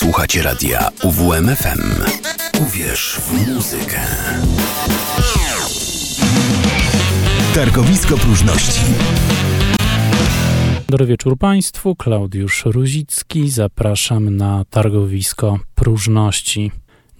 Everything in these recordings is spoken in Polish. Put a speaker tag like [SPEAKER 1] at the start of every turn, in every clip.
[SPEAKER 1] Słuchacie radia UWMFM. Uwierz w muzykę. Targowisko próżności.
[SPEAKER 2] Dobry wieczór Państwu, Klaudiusz Ruzicki. Zapraszam na targowisko próżności.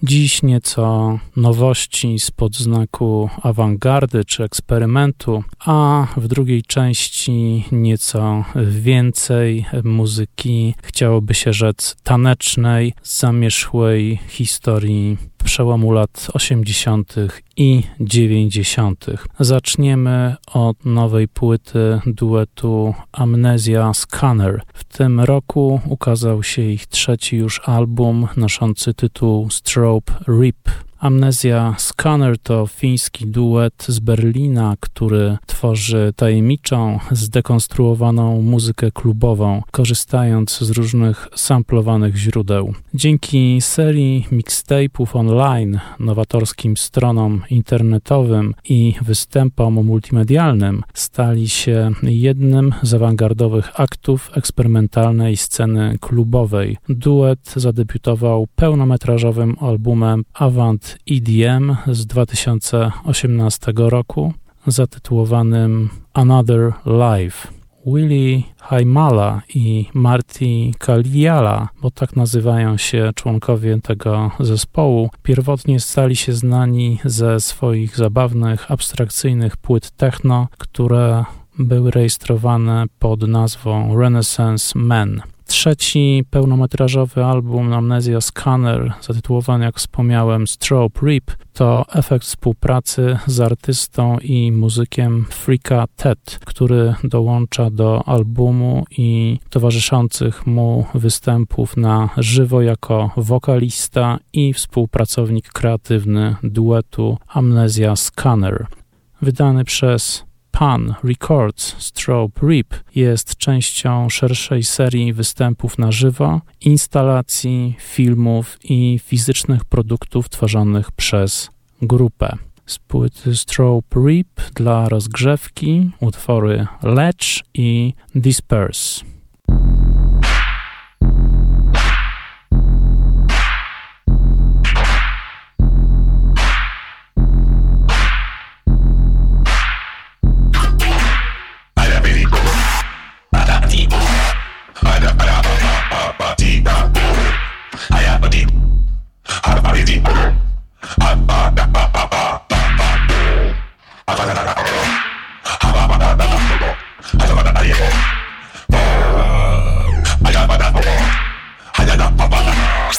[SPEAKER 2] Dziś nieco nowości spod znaku awangardy czy eksperymentu, a w drugiej części nieco więcej muzyki, chciałoby się rzec tanecznej, zamierzchłej historii przełomu lat 80. i 90. Zaczniemy od nowej płyty duetu Amnesia Scanner. W tym roku ukazał się ich trzeci już album noszący tytuł Strobe Rip. Amnesia Scanner to fiński duet z Berlina, który tworzy tajemniczą, zdekonstruowaną muzykę klubową, korzystając z różnych samplowanych źródeł. Dzięki serii mixtape'ów online, nowatorskim stronom internetowym i występom multimedialnym stali się jednym z awangardowych aktów eksperymentalnej sceny klubowej. Duet zadebiutował pełnometrażowym albumem Avant EDM z 2018 roku zatytułowanym Another Life. Willy Haimala i Marty Kaliala, bo tak nazywają się członkowie tego zespołu, pierwotnie stali się znani ze swoich zabawnych, abstrakcyjnych płyt techno, które były rejestrowane pod nazwą Renaissance Men. Trzeci pełnometrażowy album Amnesia Scanner, zatytułowany, jak wspomniałem, Strobe Rip, to efekt współpracy z artystą i muzykiem Frika Ted, który dołącza do albumu i towarzyszących mu występów na żywo jako wokalista i współpracownik kreatywny duetu Amnesia Scanner. Wydany przez Pan Records Strobe Rip jest częścią szerszej serii występów na żywo, instalacji, filmów i fizycznych produktów tworzonych przez grupę. Z płyty Strobe Rip dla rozgrzewki utwory Lecz i Disperse.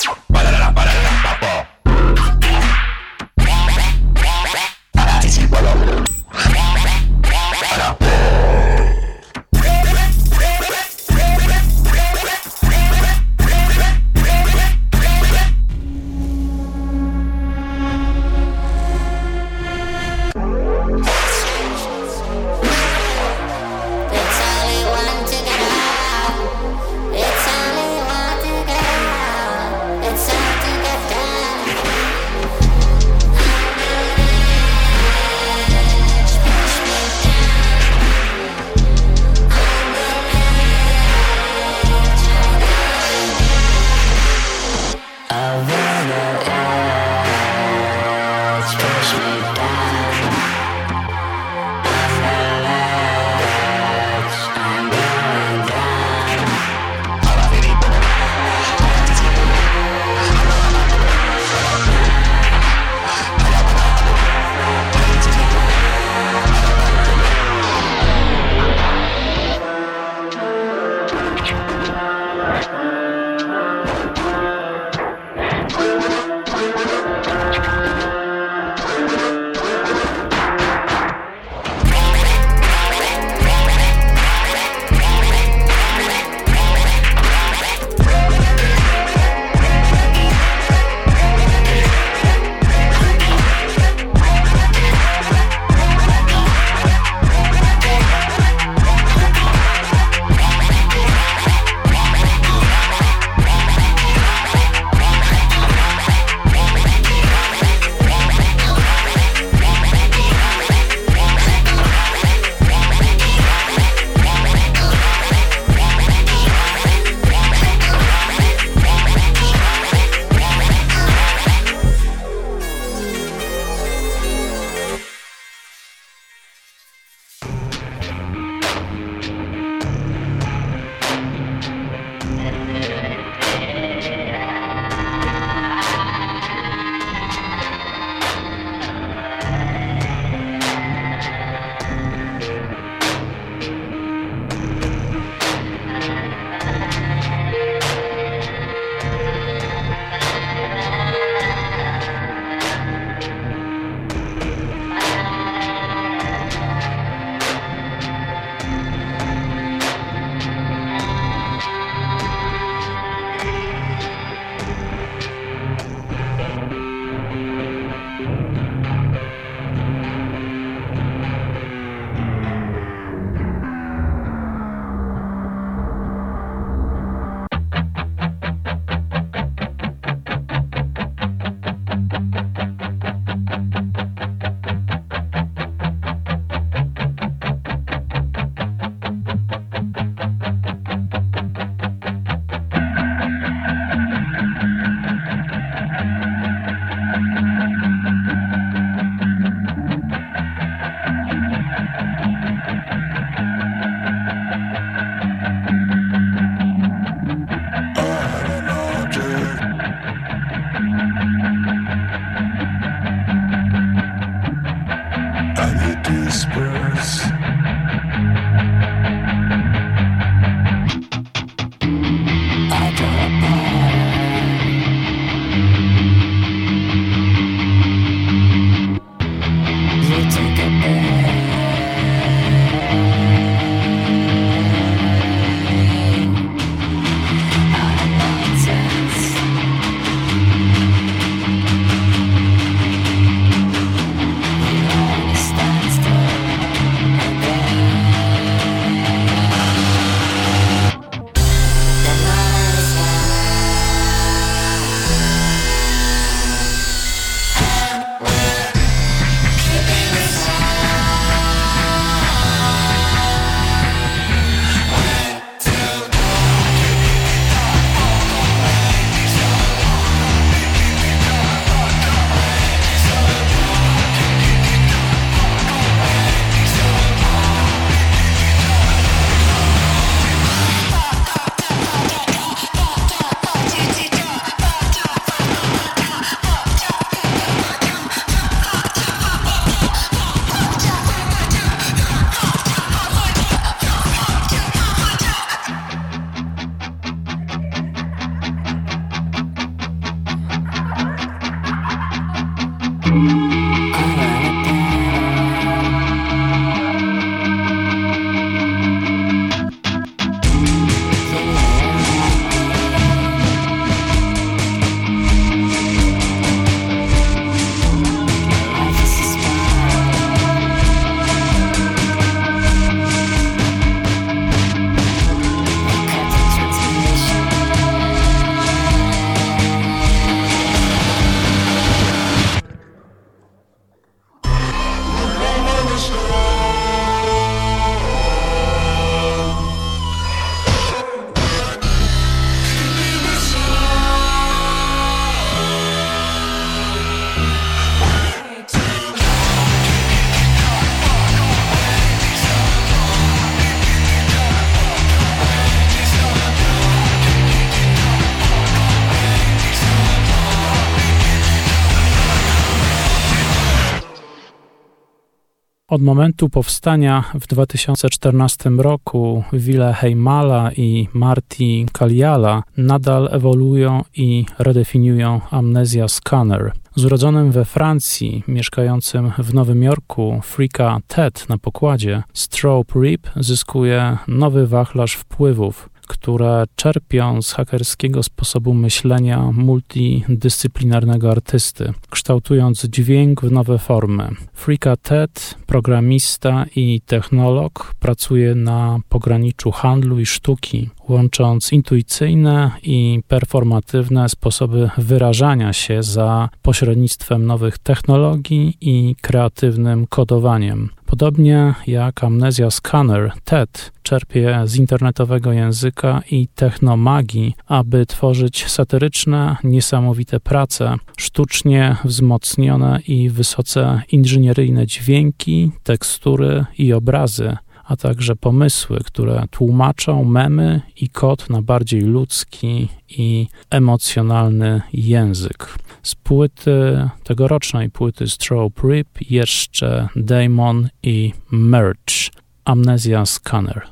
[SPEAKER 3] Yeah.
[SPEAKER 2] Od momentu powstania w 2014 roku Wille Heimala i Marty Kaliala nadal ewoluują i redefiniują Amnesia Scanner. Z urodzonym we Francji, mieszkającym w Nowym Jorku, Freaka Ted na pokładzie, Strobe Rip zyskuje nowy wachlarz wpływów, które czerpią z hakerskiego sposobu myślenia multidyscyplinarnego artysty, kształtując dźwięk w nowe formy. Freaka Ted, programista i technolog, pracuje na pograniczu handlu i sztuki, łącząc intuicyjne i performatywne sposoby wyrażania się za pośrednictwem nowych technologii i kreatywnym kodowaniem. Podobnie jak Amnesia Scanner, TED czerpie z internetowego języka i technomagii, aby tworzyć satyryczne, niesamowite prace, sztucznie wzmocnione i wysoce inżynieryjne dźwięki, tekstury i obrazy, a także pomysły, które tłumaczą memy i kod na bardziej ludzki i emocjonalny język. Z płyty, tegorocznej płyty Strobe Rip jeszcze Damon i Merch, Amnesia Scanner.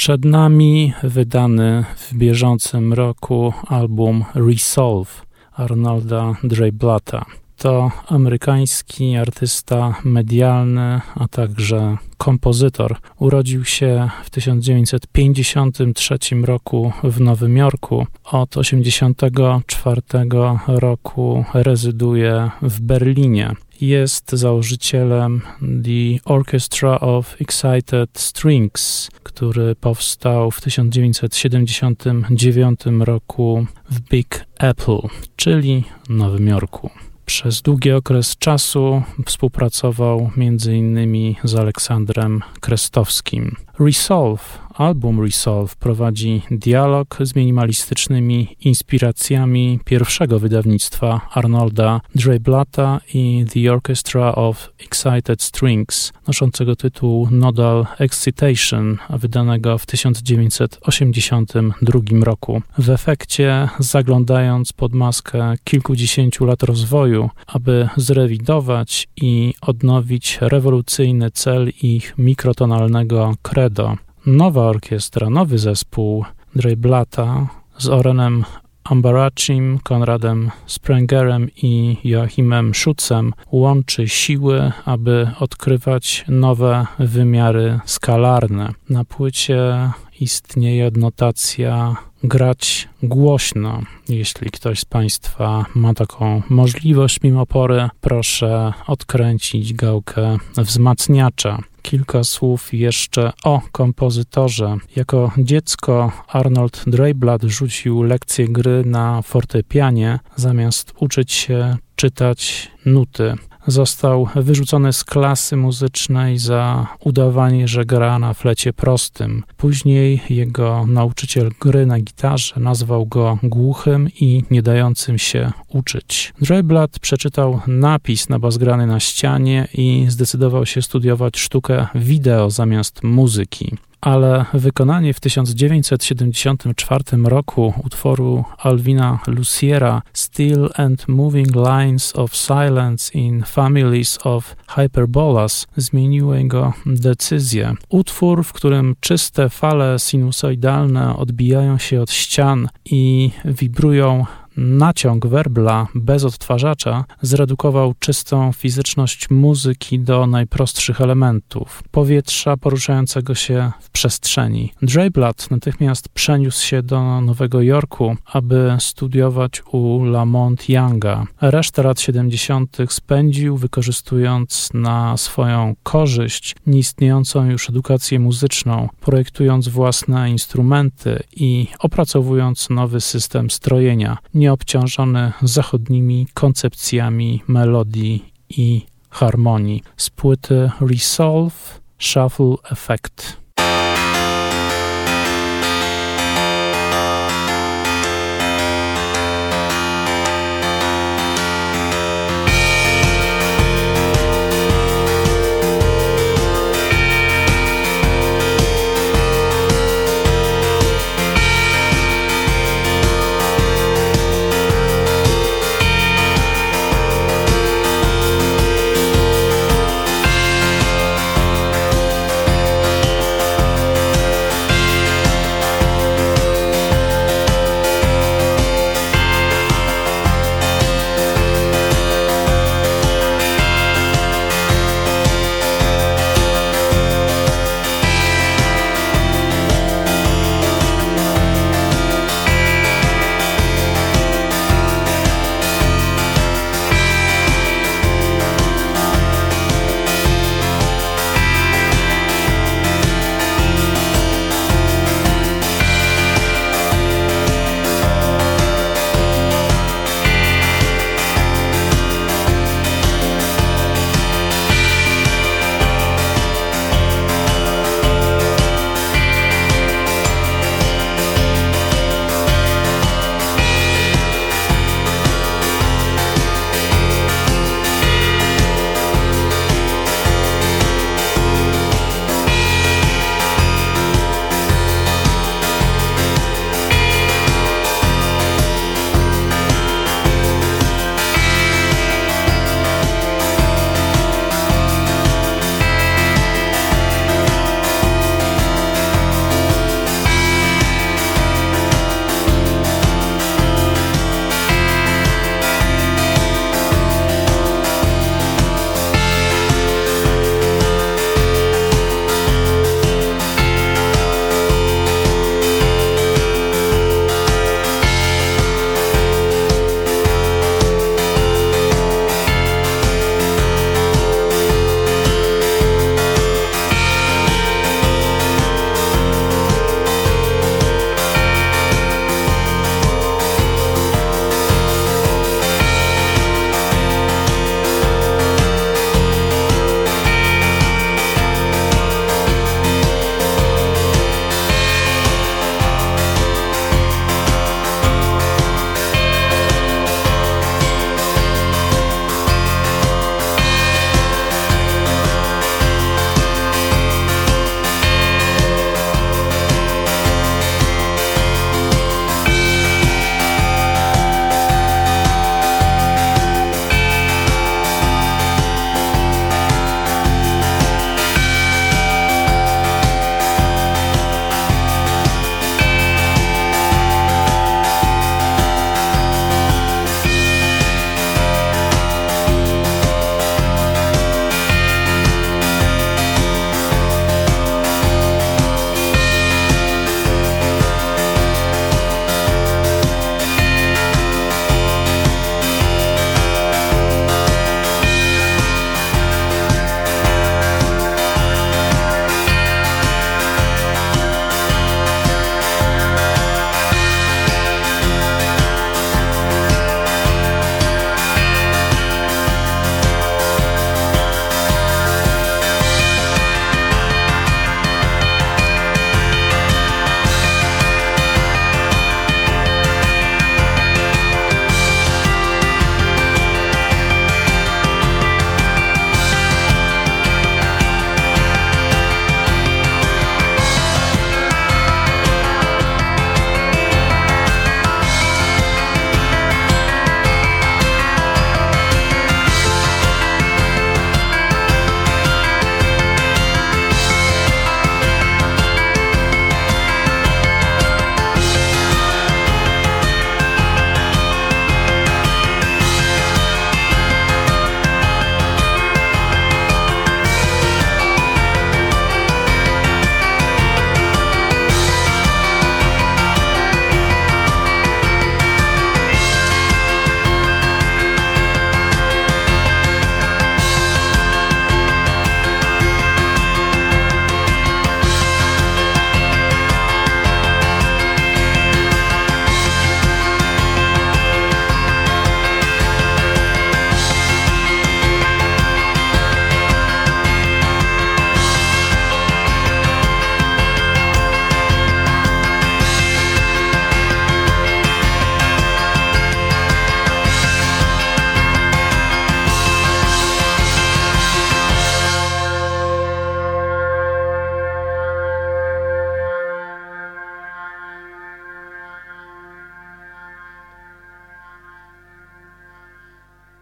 [SPEAKER 2] Przed nami wydany w bieżącym roku album Resolve Arnolda Dreyblata. To amerykański artysta medialny, a także kompozytor. Urodził się w 1953 roku w Nowym Jorku. Od 1984 roku rezyduje w Berlinie jest założycielem The Orchestra of Excited Strings, który powstał w 1979 roku w Big Apple, czyli Nowym Jorku. Przez długi okres czasu współpracował m.in. z Aleksandrem Krestowskim. Resolve Album Resolve prowadzi dialog z minimalistycznymi inspiracjami pierwszego wydawnictwa Arnolda Dreyblata i The Orchestra of Excited Strings, noszącego tytuł Nodal Excitation, wydanego w 1982 roku. W efekcie, zaglądając pod maskę kilkudziesięciu lat rozwoju, aby zrewidować i odnowić rewolucyjny cel ich mikrotonalnego credo, nowa orkiestra, nowy zespół Blata z Orenem Ambaracim, Konradem Sprengerem i Joachimem Schutzem łączy siły, aby odkrywać nowe wymiary skalarne. Na płycie istnieje adnotacja grać głośno. Jeśli ktoś z Państwa ma taką możliwość mimo pory, proszę odkręcić gałkę wzmacniacza. Kilka słów jeszcze o kompozytorze. Jako dziecko Arnold Dreyblatt rzucił lekcje gry na fortepianie, zamiast uczyć się czytać nuty został wyrzucony z klasy muzycznej za udawanie, że gra na flecie prostym. Później jego nauczyciel gry na gitarze nazwał go głuchym i nie dającym się uczyć. Dreyblatt przeczytał napis na bazgrany na ścianie i zdecydował się studiować sztukę wideo zamiast muzyki ale wykonanie w 1974 roku utworu Alvina Luciera Still and Moving Lines of Silence in Families of Hyperbolas zmieniło jego decyzję. Utwór, w którym czyste fale sinusoidalne odbijają się od ścian i wibrują naciąg werbla bez odtwarzacza zredukował czystą fizyczność muzyki do najprostszych elementów powietrza poruszającego się w przestrzeni. Dreyblatt natychmiast przeniósł się do Nowego Jorku, aby studiować u Lamont Younga. Resztę lat 70. spędził wykorzystując na swoją korzyść nieistniejącą już edukację muzyczną, projektując własne instrumenty i opracowując nowy system strojenia nieobciążony zachodnimi koncepcjami melodii i harmonii. Z płyty Resolve Shuffle Effect.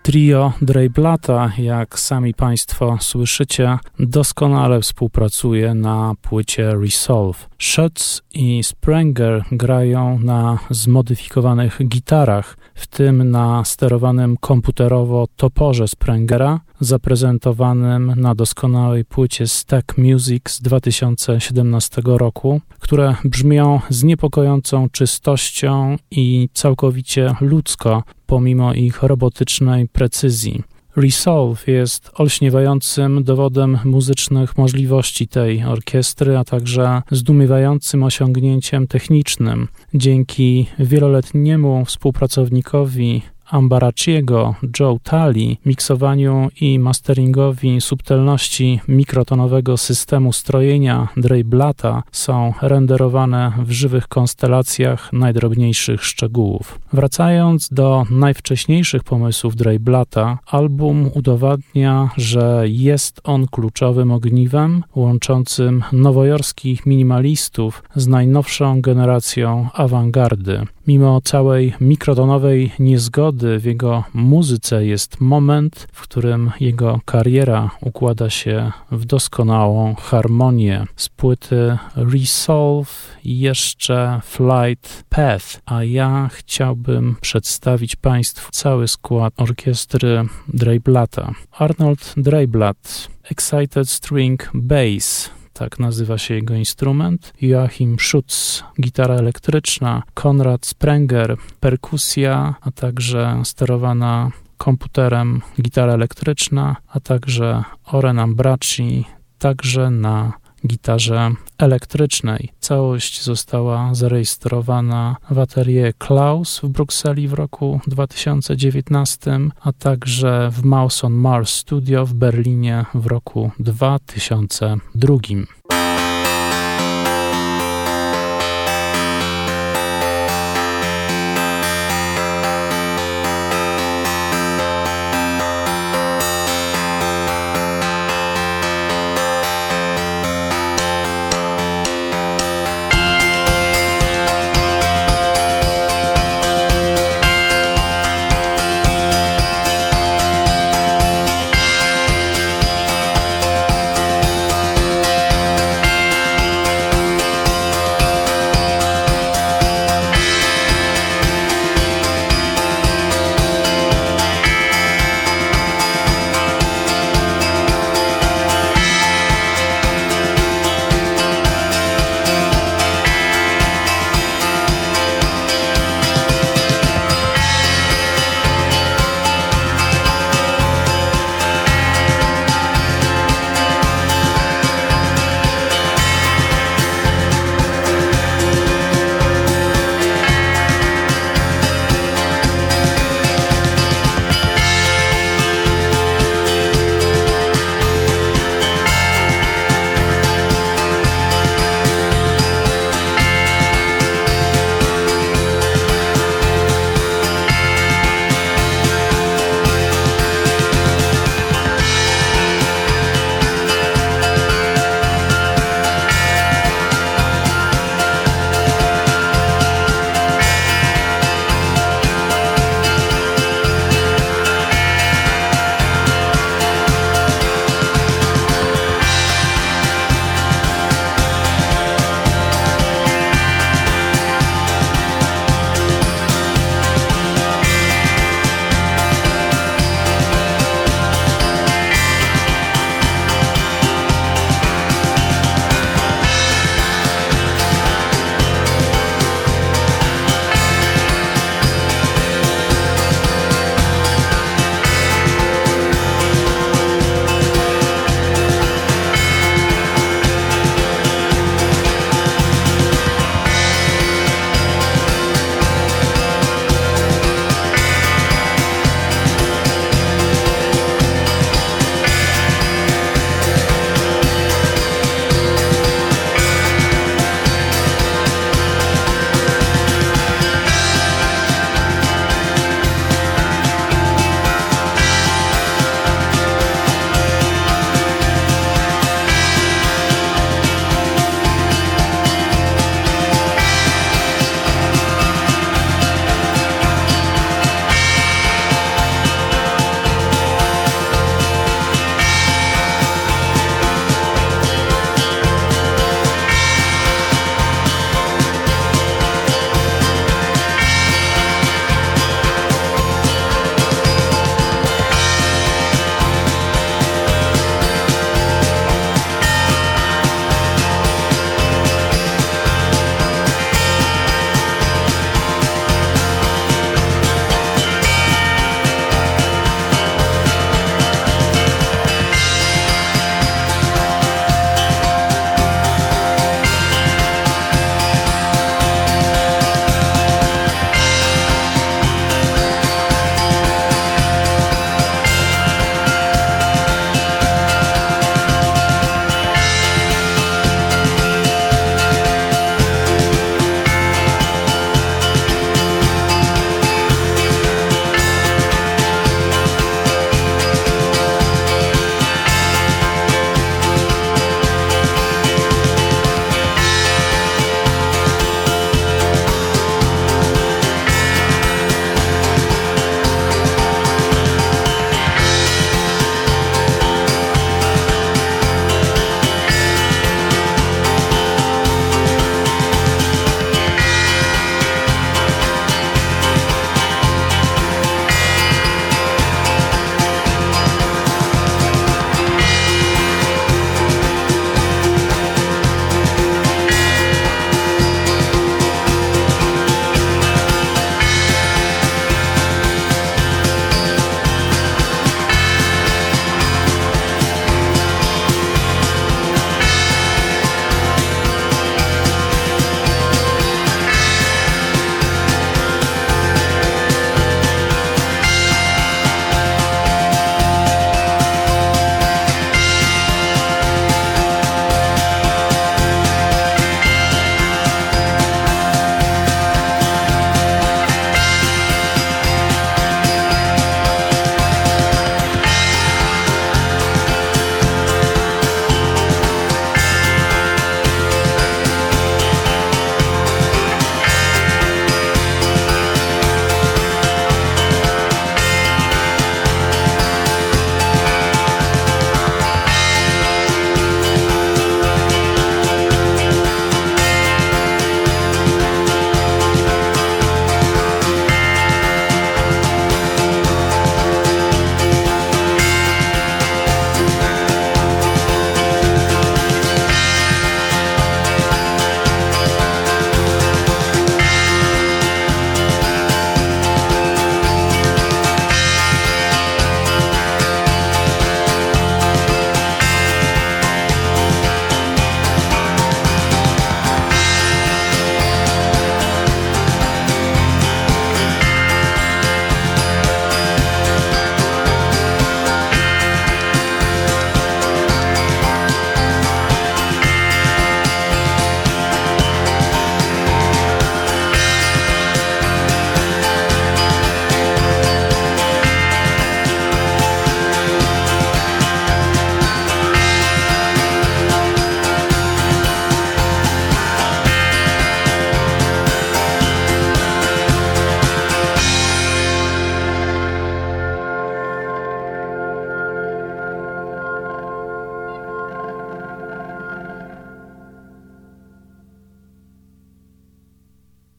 [SPEAKER 2] Trio Drejblata, jak sami Państwo słyszycie, doskonale współpracuje na płycie Resolve. Schutz i Sprenger grają na zmodyfikowanych gitarach, w tym na sterowanym komputerowo toporze Sprengera, zaprezentowanym na doskonałej płycie Stack Music z 2017 roku, które brzmią z niepokojącą czystością i całkowicie ludzko, pomimo ich robotycznej precyzji. Resolve jest olśniewającym dowodem muzycznych możliwości tej orkiestry, a także zdumiewającym osiągnięciem technicznym. Dzięki wieloletniemu współpracownikowi Ambaraciego, Joe Tali, miksowaniu i masteringowi subtelności mikrotonowego systemu strojenia Blata są renderowane w żywych konstelacjach najdrobniejszych szczegółów. Wracając do najwcześniejszych pomysłów Blata, album udowadnia, że jest on kluczowym ogniwem łączącym nowojorskich minimalistów z najnowszą generacją awangardy. Mimo całej mikrotonowej niezgody w jego muzyce jest moment, w którym jego kariera układa się w doskonałą harmonię. Z płyty Resolve jeszcze Flight Path, a ja chciałbym przedstawić Państwu cały skład orkiestry Dreyblata. Arnold Dreyblat, Excited String Bass, tak nazywa się jego instrument. Joachim Schutz, gitara elektryczna, Konrad Sprenger, perkusja, a także sterowana komputerem gitara elektryczna, a także Oren Ambraci, także na gitarze elektrycznej. Całość została zarejestrowana w atelier Klaus w Brukseli w roku 2019, a także w Mouse on Mars Studio w Berlinie w roku 2002.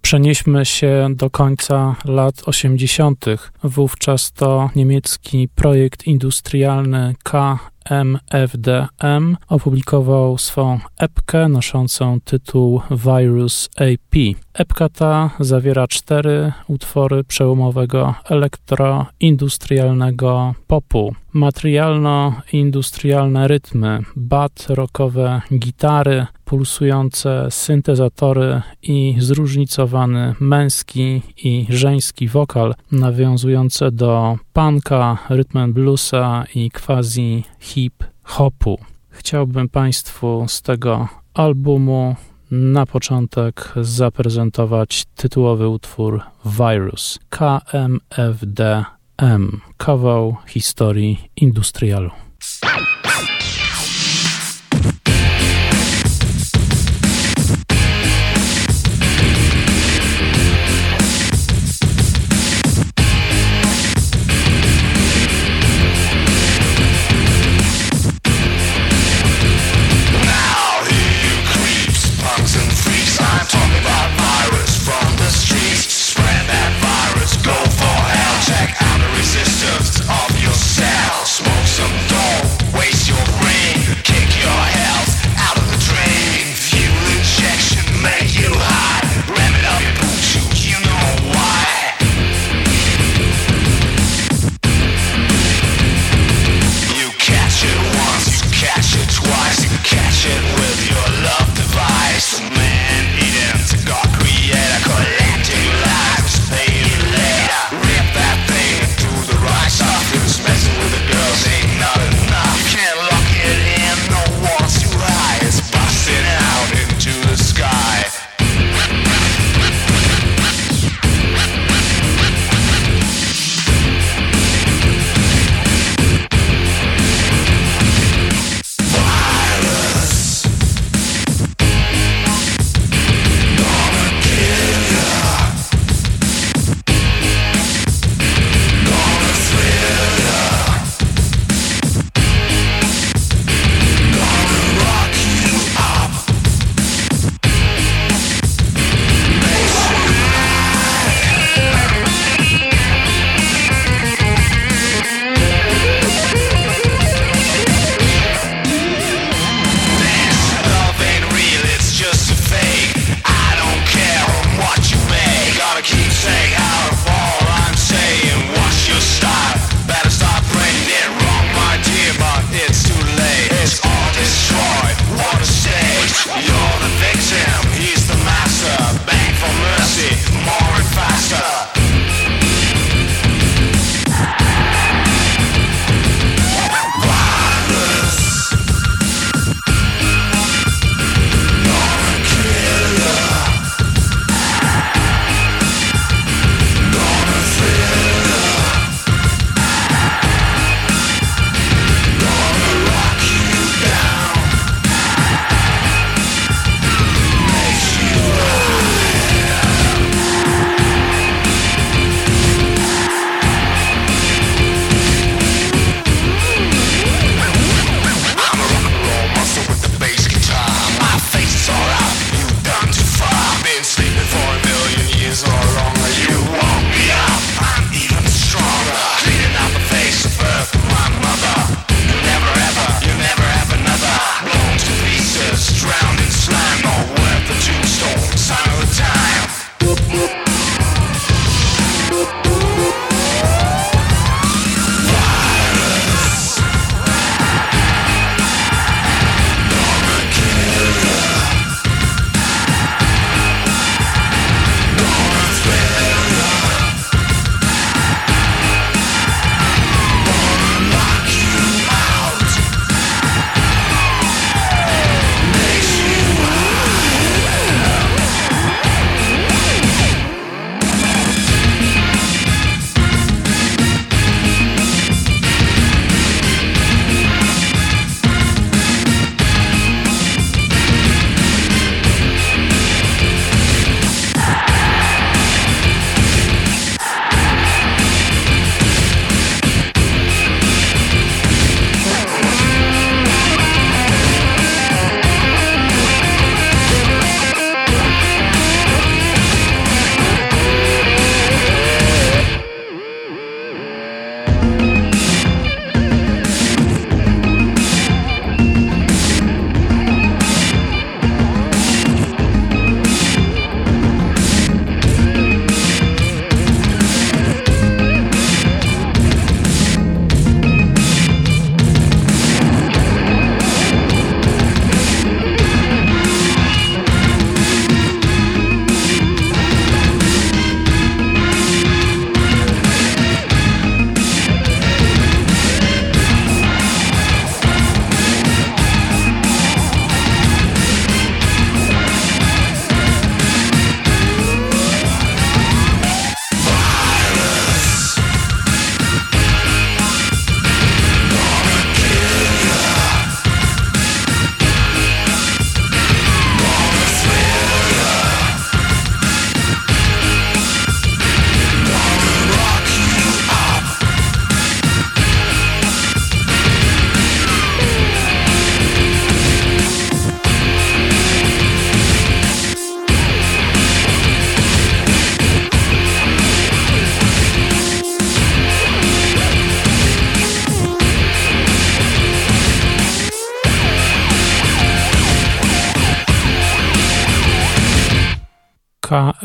[SPEAKER 2] Przenieśmy się do końca lat 80. Wówczas to niemiecki projekt industrialny K MFDM opublikował swą epkę noszącą tytuł Virus AP. Epka ta zawiera cztery utwory przełomowego elektroindustrialnego popu. Materialno-industrialne rytmy, bat, rockowe gitary, pulsujące syntezatory i zróżnicowany męski i żeński wokal nawiązujące do punka, rytmem bluesa i quasi hip-hopu. Chciałbym Państwu z tego albumu na początek zaprezentować tytułowy utwór Virus KMFDM, kawał historii industrialu.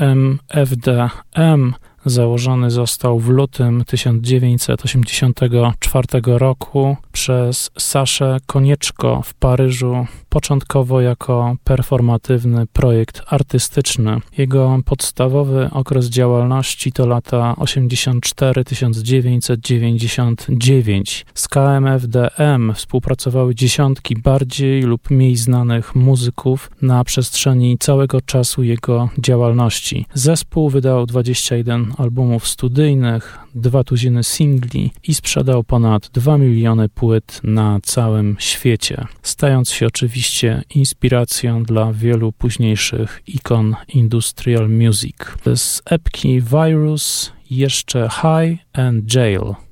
[SPEAKER 2] KMFDM Założony został w lutym 1984 roku przez Saszę Konieczko w Paryżu, początkowo jako performatywny projekt artystyczny. Jego podstawowy okres działalności to lata 84-1999. Z KMFDM współpracowały dziesiątki bardziej lub mniej znanych muzyków na przestrzeni całego czasu jego działalności. Zespół wydał 21 albumów studyjnych, dwa tuziny singli i sprzedał ponad 2 miliony płyt na całym świecie, stając się oczywiście inspiracją dla wielu późniejszych ikon industrial music. Z epki Virus jeszcze High and Jail.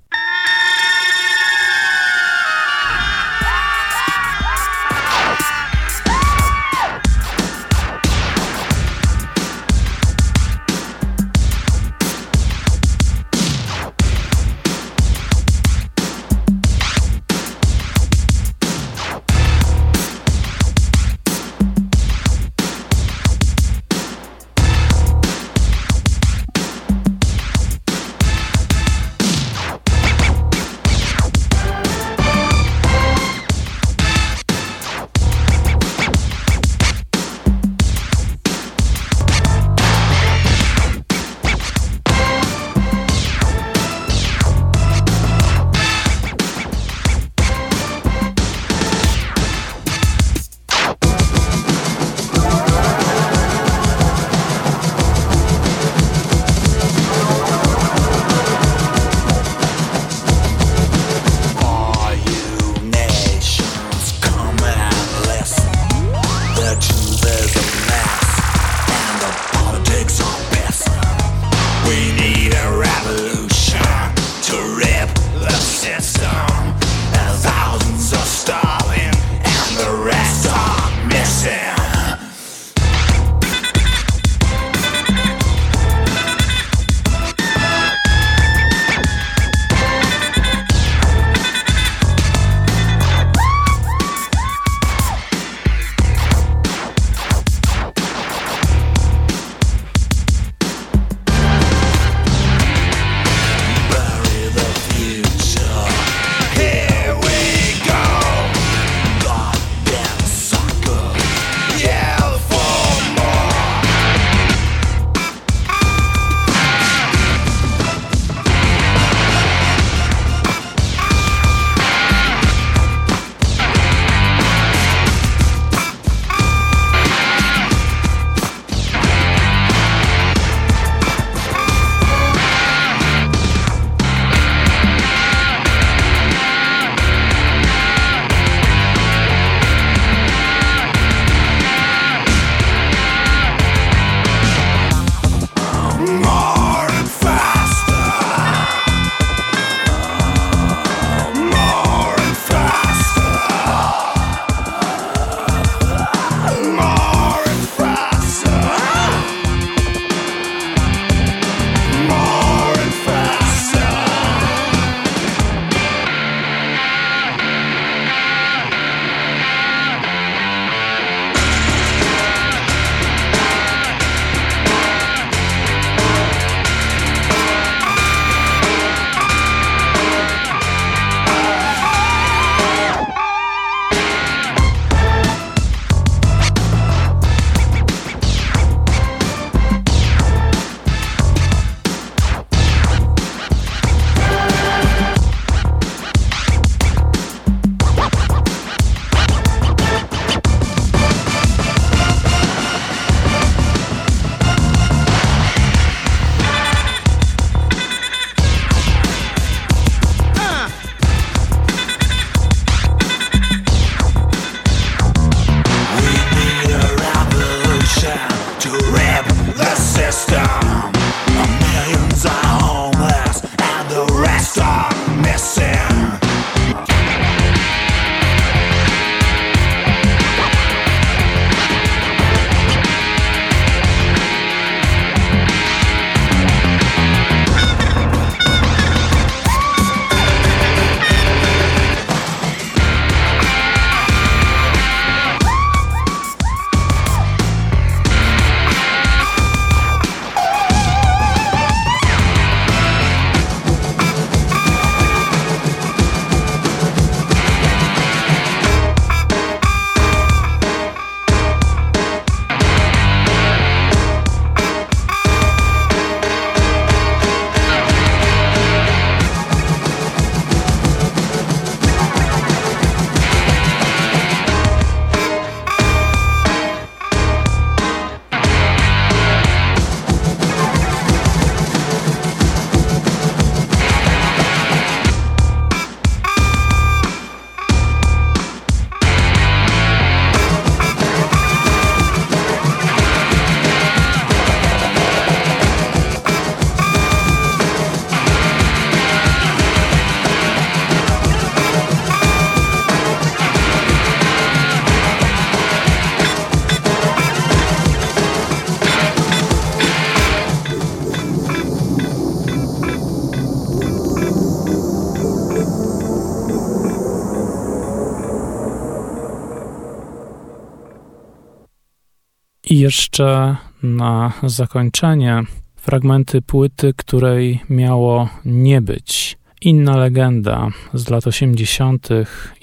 [SPEAKER 2] Jeszcze na zakończenie fragmenty płyty, której miało nie być. Inna legenda z lat 80.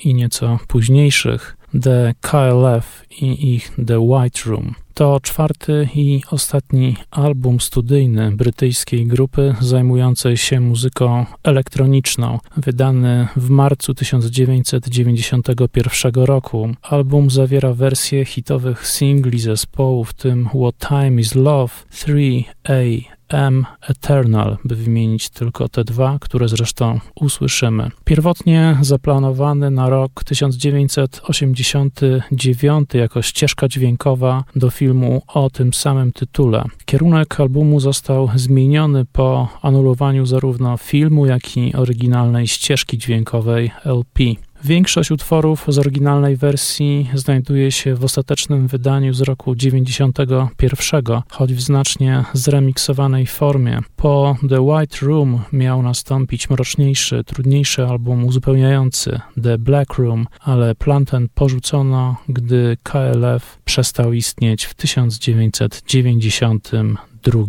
[SPEAKER 2] i nieco późniejszych, The KLF i ich The White Room. To czwarty i ostatni album studyjny brytyjskiej grupy zajmującej się muzyką elektroniczną, wydany w marcu 1991 roku. Album zawiera wersje hitowych singli zespołu, w tym What Time Is Love, 3A, M Eternal, by wymienić tylko te dwa, które zresztą usłyszymy. Pierwotnie zaplanowany na rok 1989 jako ścieżka dźwiękowa do filmu o tym samym tytule. Kierunek albumu został zmieniony po anulowaniu zarówno filmu, jak i oryginalnej ścieżki dźwiękowej LP. Większość utworów z oryginalnej wersji znajduje się w ostatecznym wydaniu z roku 91, choć w znacznie zremiksowanej formie. Po The White Room miał nastąpić mroczniejszy, trudniejszy album uzupełniający The Black Room, ale plan ten porzucono, gdy KLF przestał istnieć w 1992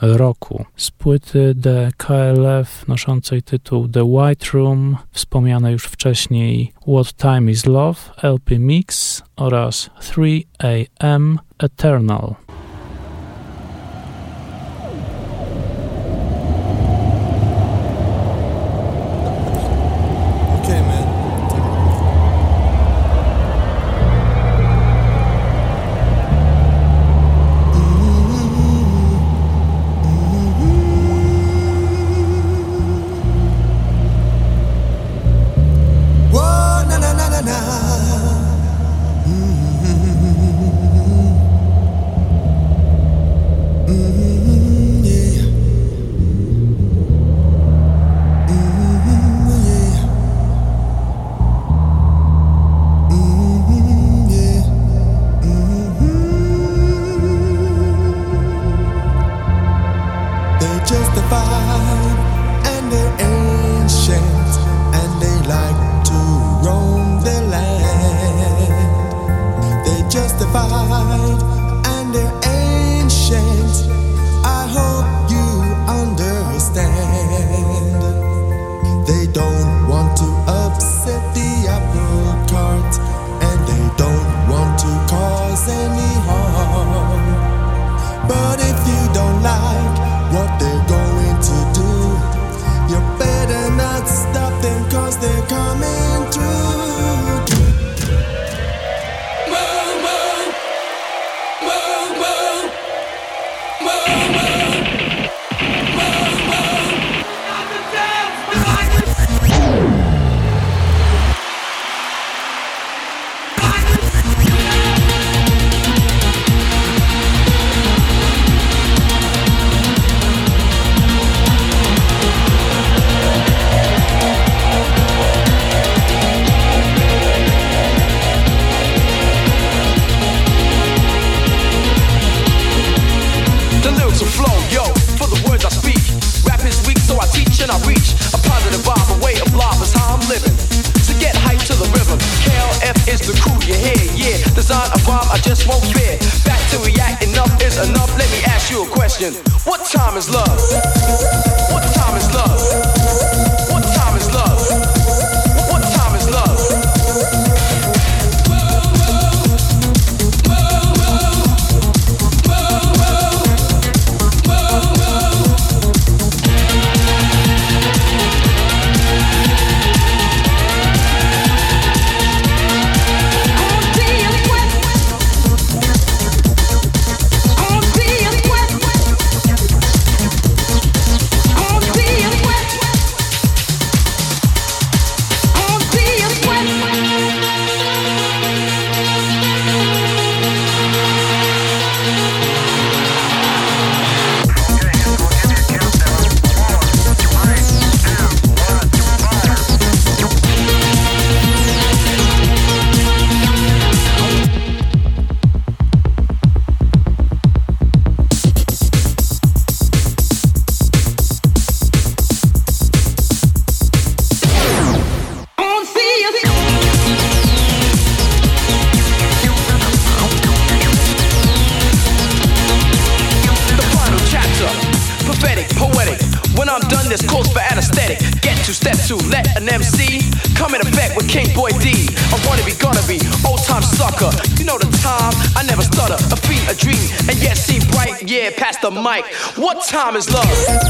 [SPEAKER 2] roku. Z płyty The KLF noszącej tytuł The White Room, wspomniane już wcześniej What Time Is Love, LP Mix oraz 3AM Eternal.
[SPEAKER 3] Mic. What time is love?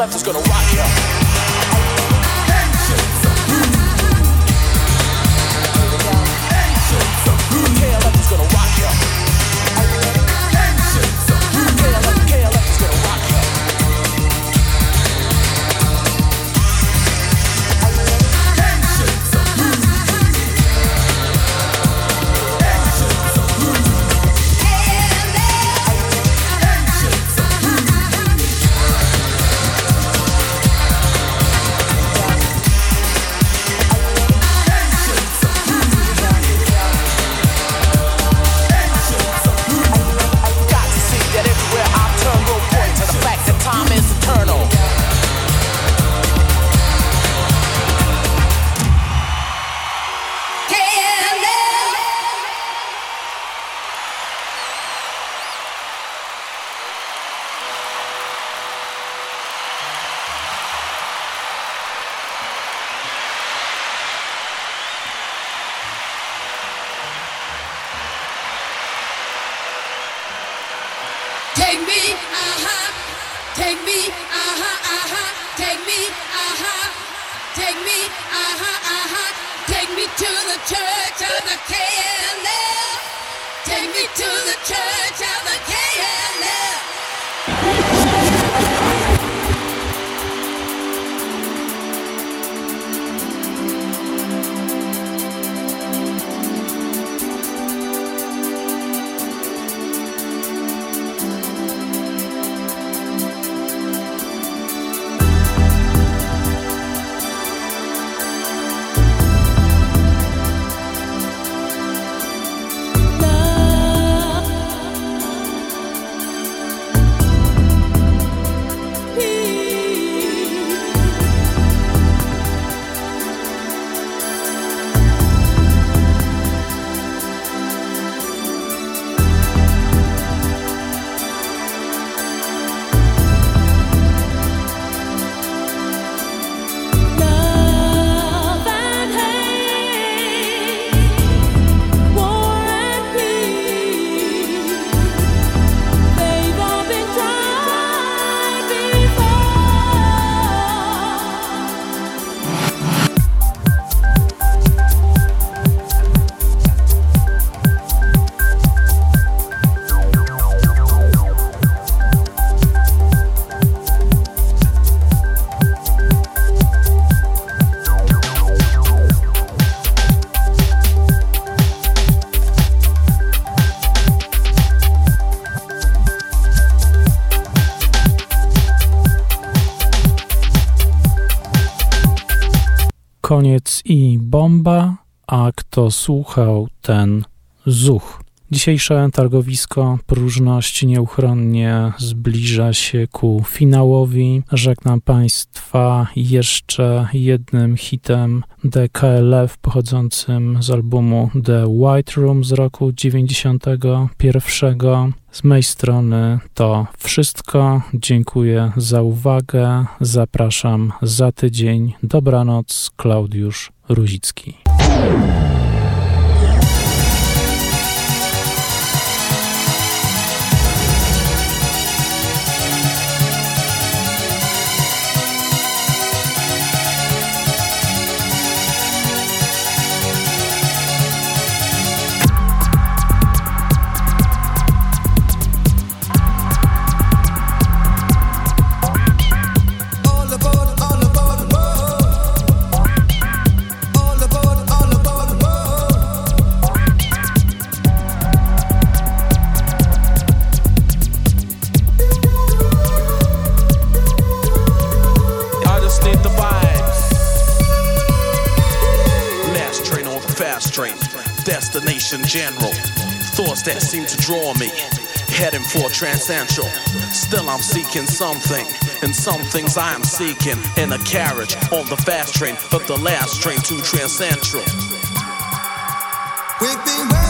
[SPEAKER 3] left is gonna
[SPEAKER 2] rock ya. Bomba, a kto słuchał, ten zuch. Dzisiejsze targowisko Próżność nieuchronnie zbliża się ku finałowi. Żegnam Państwa jeszcze jednym hitem DKLF pochodzącym z albumu The White Room z roku 91. Z mojej strony to wszystko. Dziękuję za uwagę. Zapraszam za tydzień. Dobranoc, Klaudiusz Ruzicki.
[SPEAKER 3] Destination general. Thoughts that seem to draw me, heading for transcentral. Still, I'm seeking something, and some things I am seeking in a carriage on the fast train, but the last train to transcentral.
[SPEAKER 4] We've been waiting